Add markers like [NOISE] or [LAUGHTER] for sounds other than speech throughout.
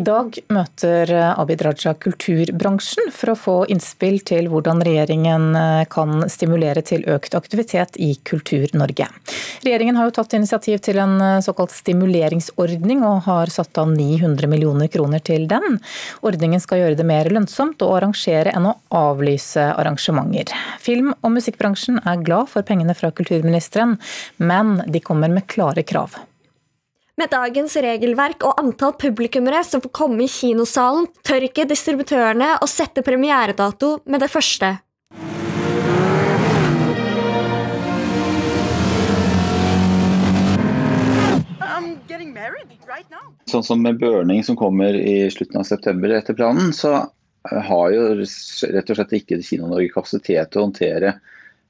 I dag møter Abid Raja kulturbransjen for å få innspill til hvordan regjeringen kan stimulere til økt aktivitet i Kultur-Norge. Regjeringen har jo tatt initiativ til en såkalt stimuleringsordning og har satt av 900 millioner kroner til den. Ordningen skal gjøre det mer lønnsomt å arrangere enn å avlyse arrangementer. Film- og musikkbransjen er glad for pengene fra kulturministeren, men de kommer med klare krav. Med dagens regelverk og antall publikummere som får komme i kinosalen, tør ikke distributørene å sette premieredato med det første. Sånn som med burning som kommer i slutten av september etter planen, så har jo rett og slett ikke Kino-Norge kapasitet til å håndtere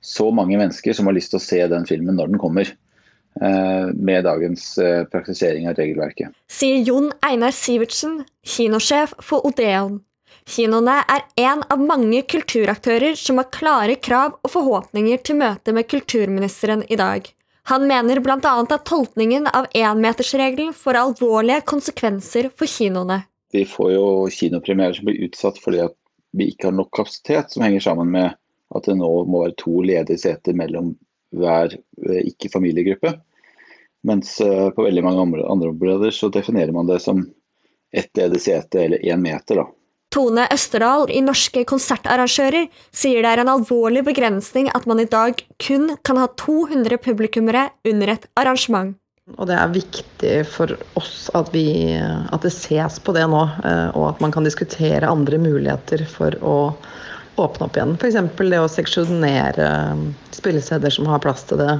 så mange mennesker som har lyst til å se den filmen når den kommer. Eh, med dagens eh, praktisering av regelverket. Sier Jon Einar Sivertsen, kinosjef for Odeon. Kinoene er en av mange kulturaktører som har klare krav og forhåpninger til møtet med kulturministeren i dag. Han mener bl.a. at tolkningen av énmetersregelen får alvorlige konsekvenser for kinoene. Vi får jo kinopremierer som blir utsatt fordi at vi ikke har nok kapasitet, som henger sammen med at det nå må være to ledige seter mellom hver eh, ikke-familiegruppe. Mens eh, på veldig mange andre områder så definerer man det som ett ledig sete eller én meter. da. Tone Østerdal i Norske konsertarrangører sier det er en alvorlig begrensning at man i dag kun kan ha 200 publikummere under et arrangement. Og det er viktig for oss at, vi, at det ses på det nå, eh, og at man kan diskutere andre muligheter for å åpne opp igjen. F.eks. det å seksjonere spillesteder som har plass til det.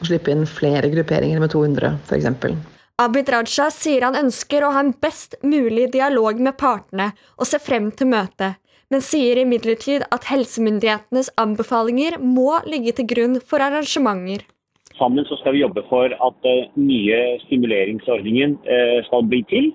Og slippe inn flere grupperinger med 200 f.eks. Abid Raja sier han ønsker å ha en best mulig dialog med partene og ser frem til møtet, men sier imidlertid at helsemyndighetenes anbefalinger må ligge til grunn for arrangementer. Sammen så skal vi jobbe for at den eh, nye stimuleringsordningen eh, skal bli til.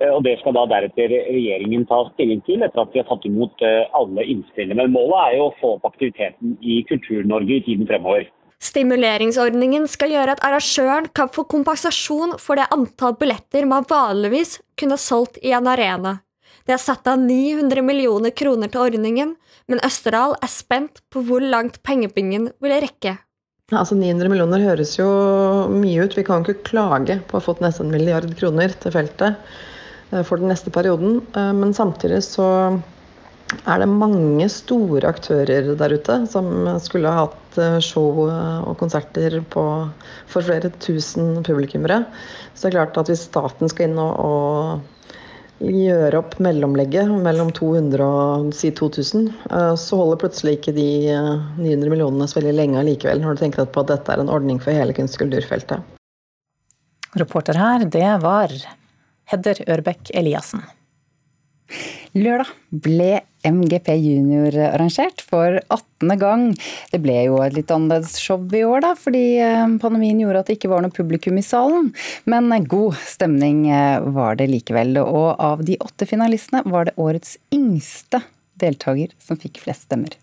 Eh, og Det skal da deretter regjeringen ta stilling til etter at vi har tatt imot eh, alle innspillene. Men målet er jo å få opp aktiviteten i Kultur-Norge i tiden fremover. Stimuleringsordningen skal gjøre at arrangøren kan få kompensasjon for det antall billetter man vanligvis kunne solgt i en arena. Det er satt av 900 millioner kroner til ordningen, men Østerdal er spent på hvor langt pengebingen vil rekke. Altså 900 millioner høres jo mye ut. Vi kan jo ikke klage på å ha fått nesten en milliard kroner til feltet. Eh, for den neste perioden. Eh, men samtidig så er det mange store aktører der ute som skulle ha hatt eh, show og konserter på, for flere tusen publikummere. Så det er klart at hvis staten skal inn og, og gjøre opp mellomlegget mellom 200 og si 2000, så holder plutselig ikke de 900 millionene så veldig lenge allikevel, når du tenker på at dette er en ordning for hele kunst- og kulturfeltet. Reporter her, det var Hedder Ørbekk Eliassen. Lørdag ble MGP Junior arrangert for 18. gang. Det ble jo et litt annerledes show i år, da, fordi eh, pandemien gjorde at det ikke var noe publikum i salen. Men god stemning eh, var det likevel. Og av de åtte finalistene var det årets yngste deltaker som fikk flest stemmer.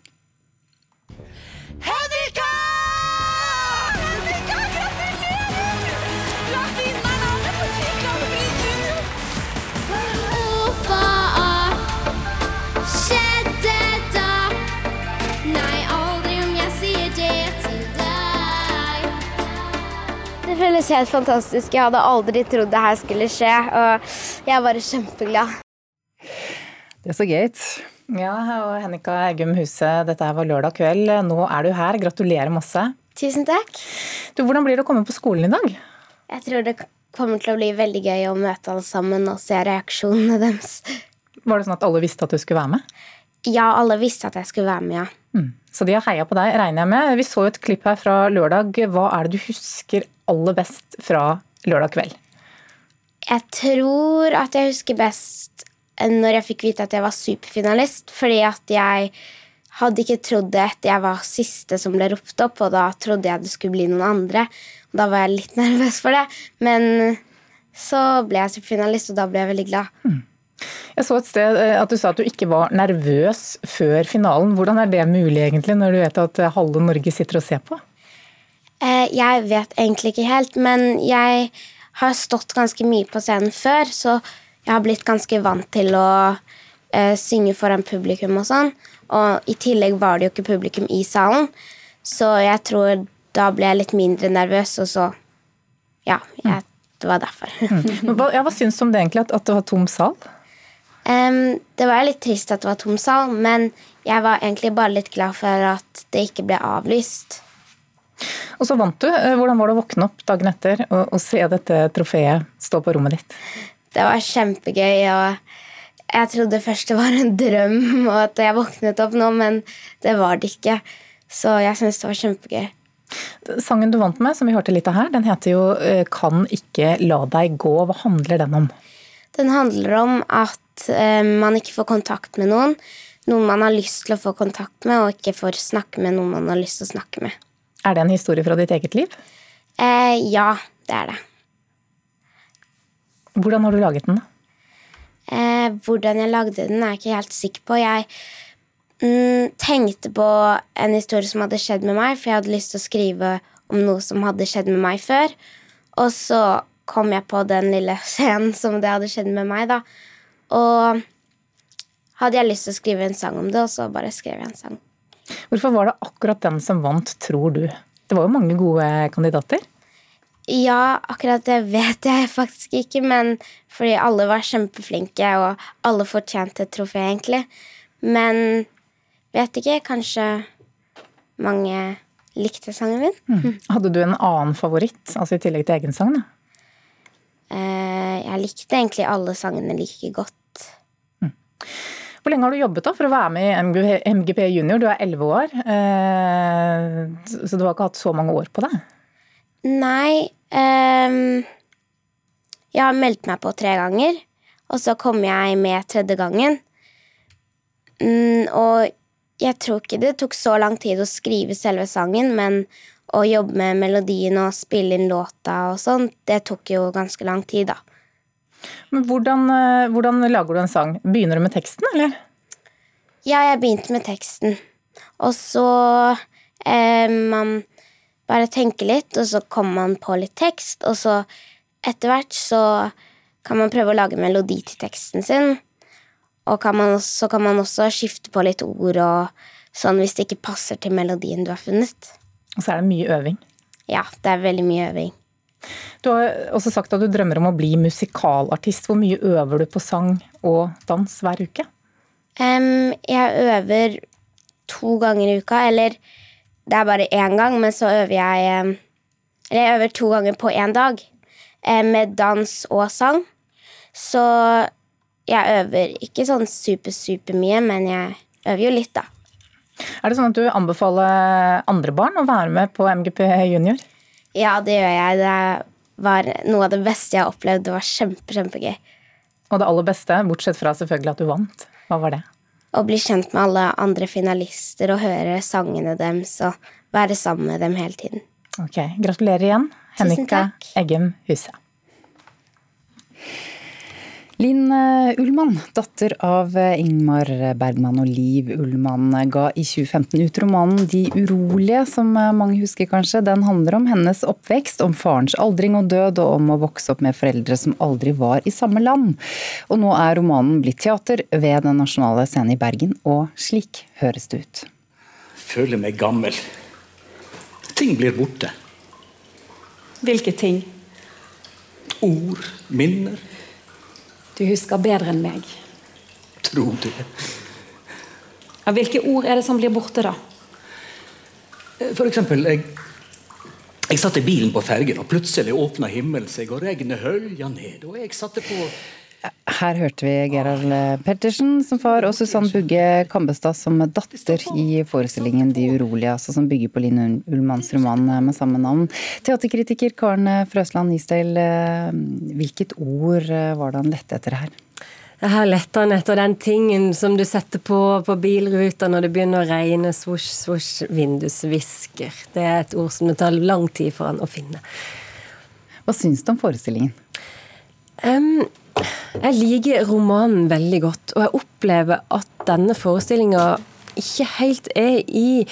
Føles helt fantastisk. Jeg hadde aldri trodd det her skulle skje, og jeg er bare kjempeglad. Det er så gøy. Ja, og Hennika Eggum Huse, dette her var lørdag kveld. Nå er du her. Gratulerer masse. Tusen takk. Du, hvordan blir det å komme på skolen i dag? Jeg tror det kommer til å bli veldig gøy å møte alle sammen og se reaksjonene deres. Var det sånn at alle visste at du skulle være med? Ja, alle visste at jeg skulle være med, ja. Mm. Så de har heia på deg, regner jeg med. Vi så jo et klipp her fra lørdag. Hva er det du husker aller best fra lørdag kveld? Jeg tror at jeg husker best når jeg fikk vite at jeg var superfinalist. Fordi at jeg hadde ikke trodd det etter jeg var siste som ble ropt opp, og da trodde jeg det skulle bli noen andre. Og da var jeg litt [LAUGHS] nervøs for det. Men så ble jeg superfinalist, og da ble jeg veldig glad. Mm. Jeg så et sted eh, at du sa at du ikke var nervøs før finalen. Hvordan er det mulig egentlig, når du vet at halve Norge sitter og ser på? Eh, jeg vet egentlig ikke helt, men jeg har stått ganske mye på scenen før, så jeg har blitt ganske vant til å synge foran publikum og sånn. Og i tillegg var det jo ikke publikum i salen, så jeg tror da ble jeg litt mindre nervøs, og så Ja, jeg, det var derfor. Mm. Hva, ja, hva syns du om det egentlig, at, at det var tom sal? Um, det var litt trist at det var tom sal, men jeg var egentlig bare litt glad for at det ikke ble avlyst. Og så vant du. Eh, hvordan var det å våkne opp dagen etter og, og se dette trofeet stå på rommet ditt? Det var kjempegøy. og Jeg trodde først det var en drøm [LAUGHS] og at jeg våknet opp nå, men det var det ikke. Så jeg syns det var kjempegøy. Sangen du vant med, som vi hørte litt av her, den heter jo eh, 'Kan ikke la deg gå'. Hva handler den om? Den handler om at eh, man ikke får kontakt med noen. Noen man har lyst til å få kontakt med, og ikke får snakke med noen man har lyst til å snakke med. Er det en historie fra ditt eget liv? Eh, ja, det er det. Hvordan har du laget den, da? Eh, hvordan jeg lagde den, er jeg ikke helt sikker på. Jeg mm, tenkte på en historie som hadde skjedd med meg, for jeg hadde lyst til å skrive om noe som hadde skjedd med meg før. Og så kom jeg på den lille [LAUGHS] scenen som det hadde skjedd med meg, da. Og hadde jeg lyst til å skrive en sang om det, og så bare skrev jeg en sang. Hvorfor var det akkurat den som vant, tror du? Det var jo mange gode kandidater? Ja, akkurat det vet jeg faktisk ikke, men fordi alle var kjempeflinke, og alle fortjente et trofé, egentlig. Men vet ikke, kanskje mange likte sangen min. Mm. Hadde du en annen favoritt, altså i tillegg til egen sang? da? Eh, jeg likte egentlig alle sangene like godt. Mm. Hvor lenge har du jobbet da for å være med i MGP Junior? Du er elleve år, eh, så du har ikke hatt så mange år på deg? Nei um, Jeg har meldt meg på tre ganger, og så kom jeg med tredje gangen. Mm, og jeg tror ikke det tok så lang tid å skrive selve sangen, men å jobbe med melodien og spille inn låta og sånn, det tok jo ganske lang tid, da. Men hvordan, eh, hvordan lager du en sang? Begynner du med teksten, eller? Ja, jeg begynte med teksten. Og så eh, Man bare tenker litt, og så kommer man på litt tekst, og så etter hvert så kan man prøve å lage melodi til teksten sin. Og kan man, så kan man også skifte på litt ord og sånn hvis det ikke passer til melodien du har funnet. Og så er det mye øving? Ja, det er veldig mye øving. Du har også sagt at du drømmer om å bli musikalartist. Hvor mye øver du på sang og dans hver uke? Um, jeg øver to ganger i uka, eller det er bare én gang, men så øver jeg um, Eller jeg øver to ganger på én dag um, med dans og sang. Så jeg øver ikke sånn super, super mye, men jeg øver jo litt, da. Er det sånn at du anbefaler andre barn å være med på MGP junior? Ja, det gjør jeg. Det var noe av det beste jeg har opplevd. Det var kjempe, kjempegøy. Og det aller beste, bortsett fra selvfølgelig at du vant, hva var det? Å bli kjent med alle andre finalister og høre sangene deres og være sammen med dem hele tiden. Ok, Gratulerer igjen, Hennika Eggem Huset. Linn eh, Ullmann, datter av eh, Ingmar Bergman og Liv Ullmann, ga i 2015 ut romanen 'De urolige', som eh, mange husker kanskje. Den handler om hennes oppvekst, om farens aldring og død, og om å vokse opp med foreldre som aldri var i samme land. Og nå er romanen blitt teater ved Den nasjonale scenen i Bergen, og slik høres det ut. Føler meg gammel. Ting blir borte. Hvilke ting? Ord, minner. Du husker bedre enn meg. Tro det. Ja, hvilke ord er det som blir borte, da? For eksempel, jeg, jeg satt i bilen på fergen, og plutselig åpna himmelen seg, og regnet hølja ned. Og jeg satte på her hørte vi Gerald Pettersen som far, og Susann Bugge Kambestad som datter i forestillingen De urolige, altså som bygger på Linn Ullmanns roman med samme navn. Teaterkritiker Karen Frøsland Isdal, hvilket ord var det han lette etter her? Her letter han etter den tingen som du setter på på bilruta når det begynner å regne. Svosj, svosj, vindusvisker. Det er et ord som det tar lang tid for han å finne. Hva syns du om forestillingen? Um, jeg liker romanen veldig godt, og jeg opplever at denne forestillinga ikke helt er i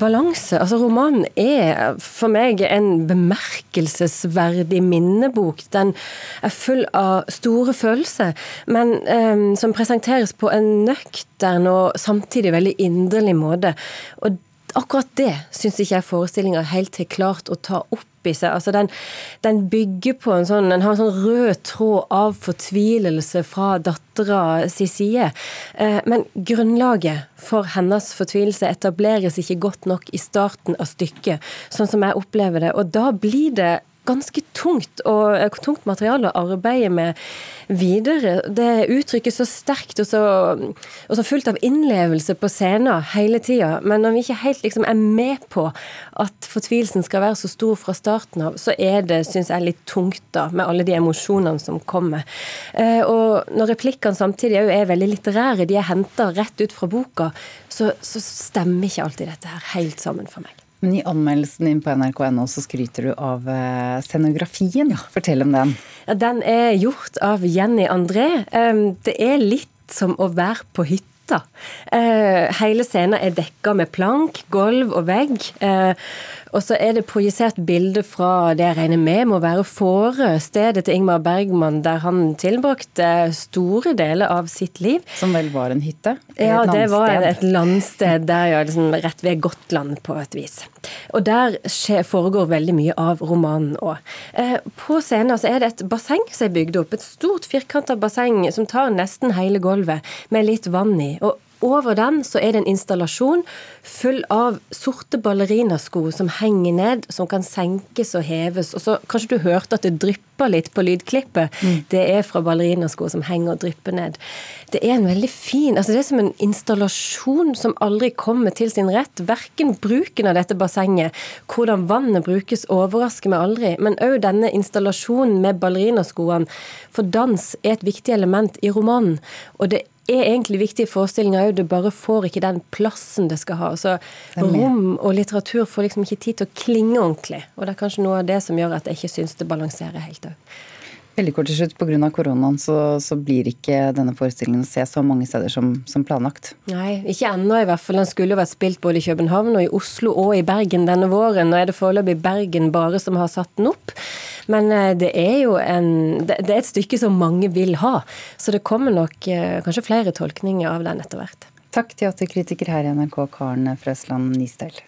balanse. Altså Romanen er for meg en bemerkelsesverdig minnebok. Den er full av store følelser, men um, som presenteres på en nøktern og samtidig veldig inderlig måte. Og akkurat det syns ikke jeg forestillinga helt har klart å ta opp i seg. Altså den, den, bygger på en sånn Den har en sånn rød tråd av fortvilelse fra dattera si side. Eh, men grunnlaget for hennes fortvilelse etableres ikke godt nok i starten av stykket, sånn som jeg opplever det. Og da blir det ganske tungt, og eh, tungt materiale å arbeide med videre. Det uttrykkes så sterkt og så, og så, fullt av innlevelse på scenen hele tida. Men når vi ikke helt liksom er med på at fortvilelsen skal være så stor fra starten av, så er det, syns jeg, litt tungt da, med alle de emosjonene som kommer. Eh, og når replikkene samtidig er veldig litterære, de er henta rett ut fra boka, så, så stemmer ikke alltid dette her helt sammen for meg. Men I anmeldelsen din på nrk.no så skryter du av eh, scenografien. Ja. Fortell om den. Ja, den er gjort av Jenny André. Det er litt som å være på hytta. Eh, hele scenen er dekka med plank, gulv og vegg. Eh, og så er det projisert bilde fra det jeg regner med må være Fårö, stedet til Ingmar Bergman, der han tilbrakte store deler av sitt liv. Som vel var en hytte? Ja, det var et landsted der, ja, liksom rett ved Gotland på et vis. Og der foregår veldig mye av romanen òg. Eh, på scenen så er det et basseng som er bygd opp. Et stort firkanta basseng som tar nesten hele gulvet, med litt vann i. Og over den så er det en installasjon full av sorte ballerinasko som henger ned, som kan senkes og heves. Og så Kanskje du hørte at det drypper litt på lydklippet. Mm. Det er fra ballerinasko som henger og drypper ned. Det er en veldig fin altså Det er som en installasjon som aldri kommer til sin rett. Verken bruken av dette bassenget, hvordan vannet brukes, overrasker meg aldri. Men òg denne installasjonen med ballerinaskoene. For dans er et viktig element i romanen. Og det er egentlig viktig i forestillinga òg, det bare får ikke den plassen det skal ha. Så rom og litteratur får liksom ikke tid til å klinge ordentlig. Og det er kanskje noe av det som gjør at jeg ikke syns det balanserer helt òg. Veldig kort til slutt, Pga. koronaen så, så, blir ikke denne forestillingen å se så mange steder som, som planlagt? Nei, ikke ennå i hvert fall. Den skulle jo vært spilt både i København og i Oslo og i Bergen denne våren. Nå er det foreløpig Bergen bare som har satt den opp. Men eh, det er jo en, det, det er et stykke som mange vil ha. Så det kommer nok eh, kanskje flere tolkninger av den etter hvert. Takk teaterkritiker her i NRK, Karen Frøsland Nistel.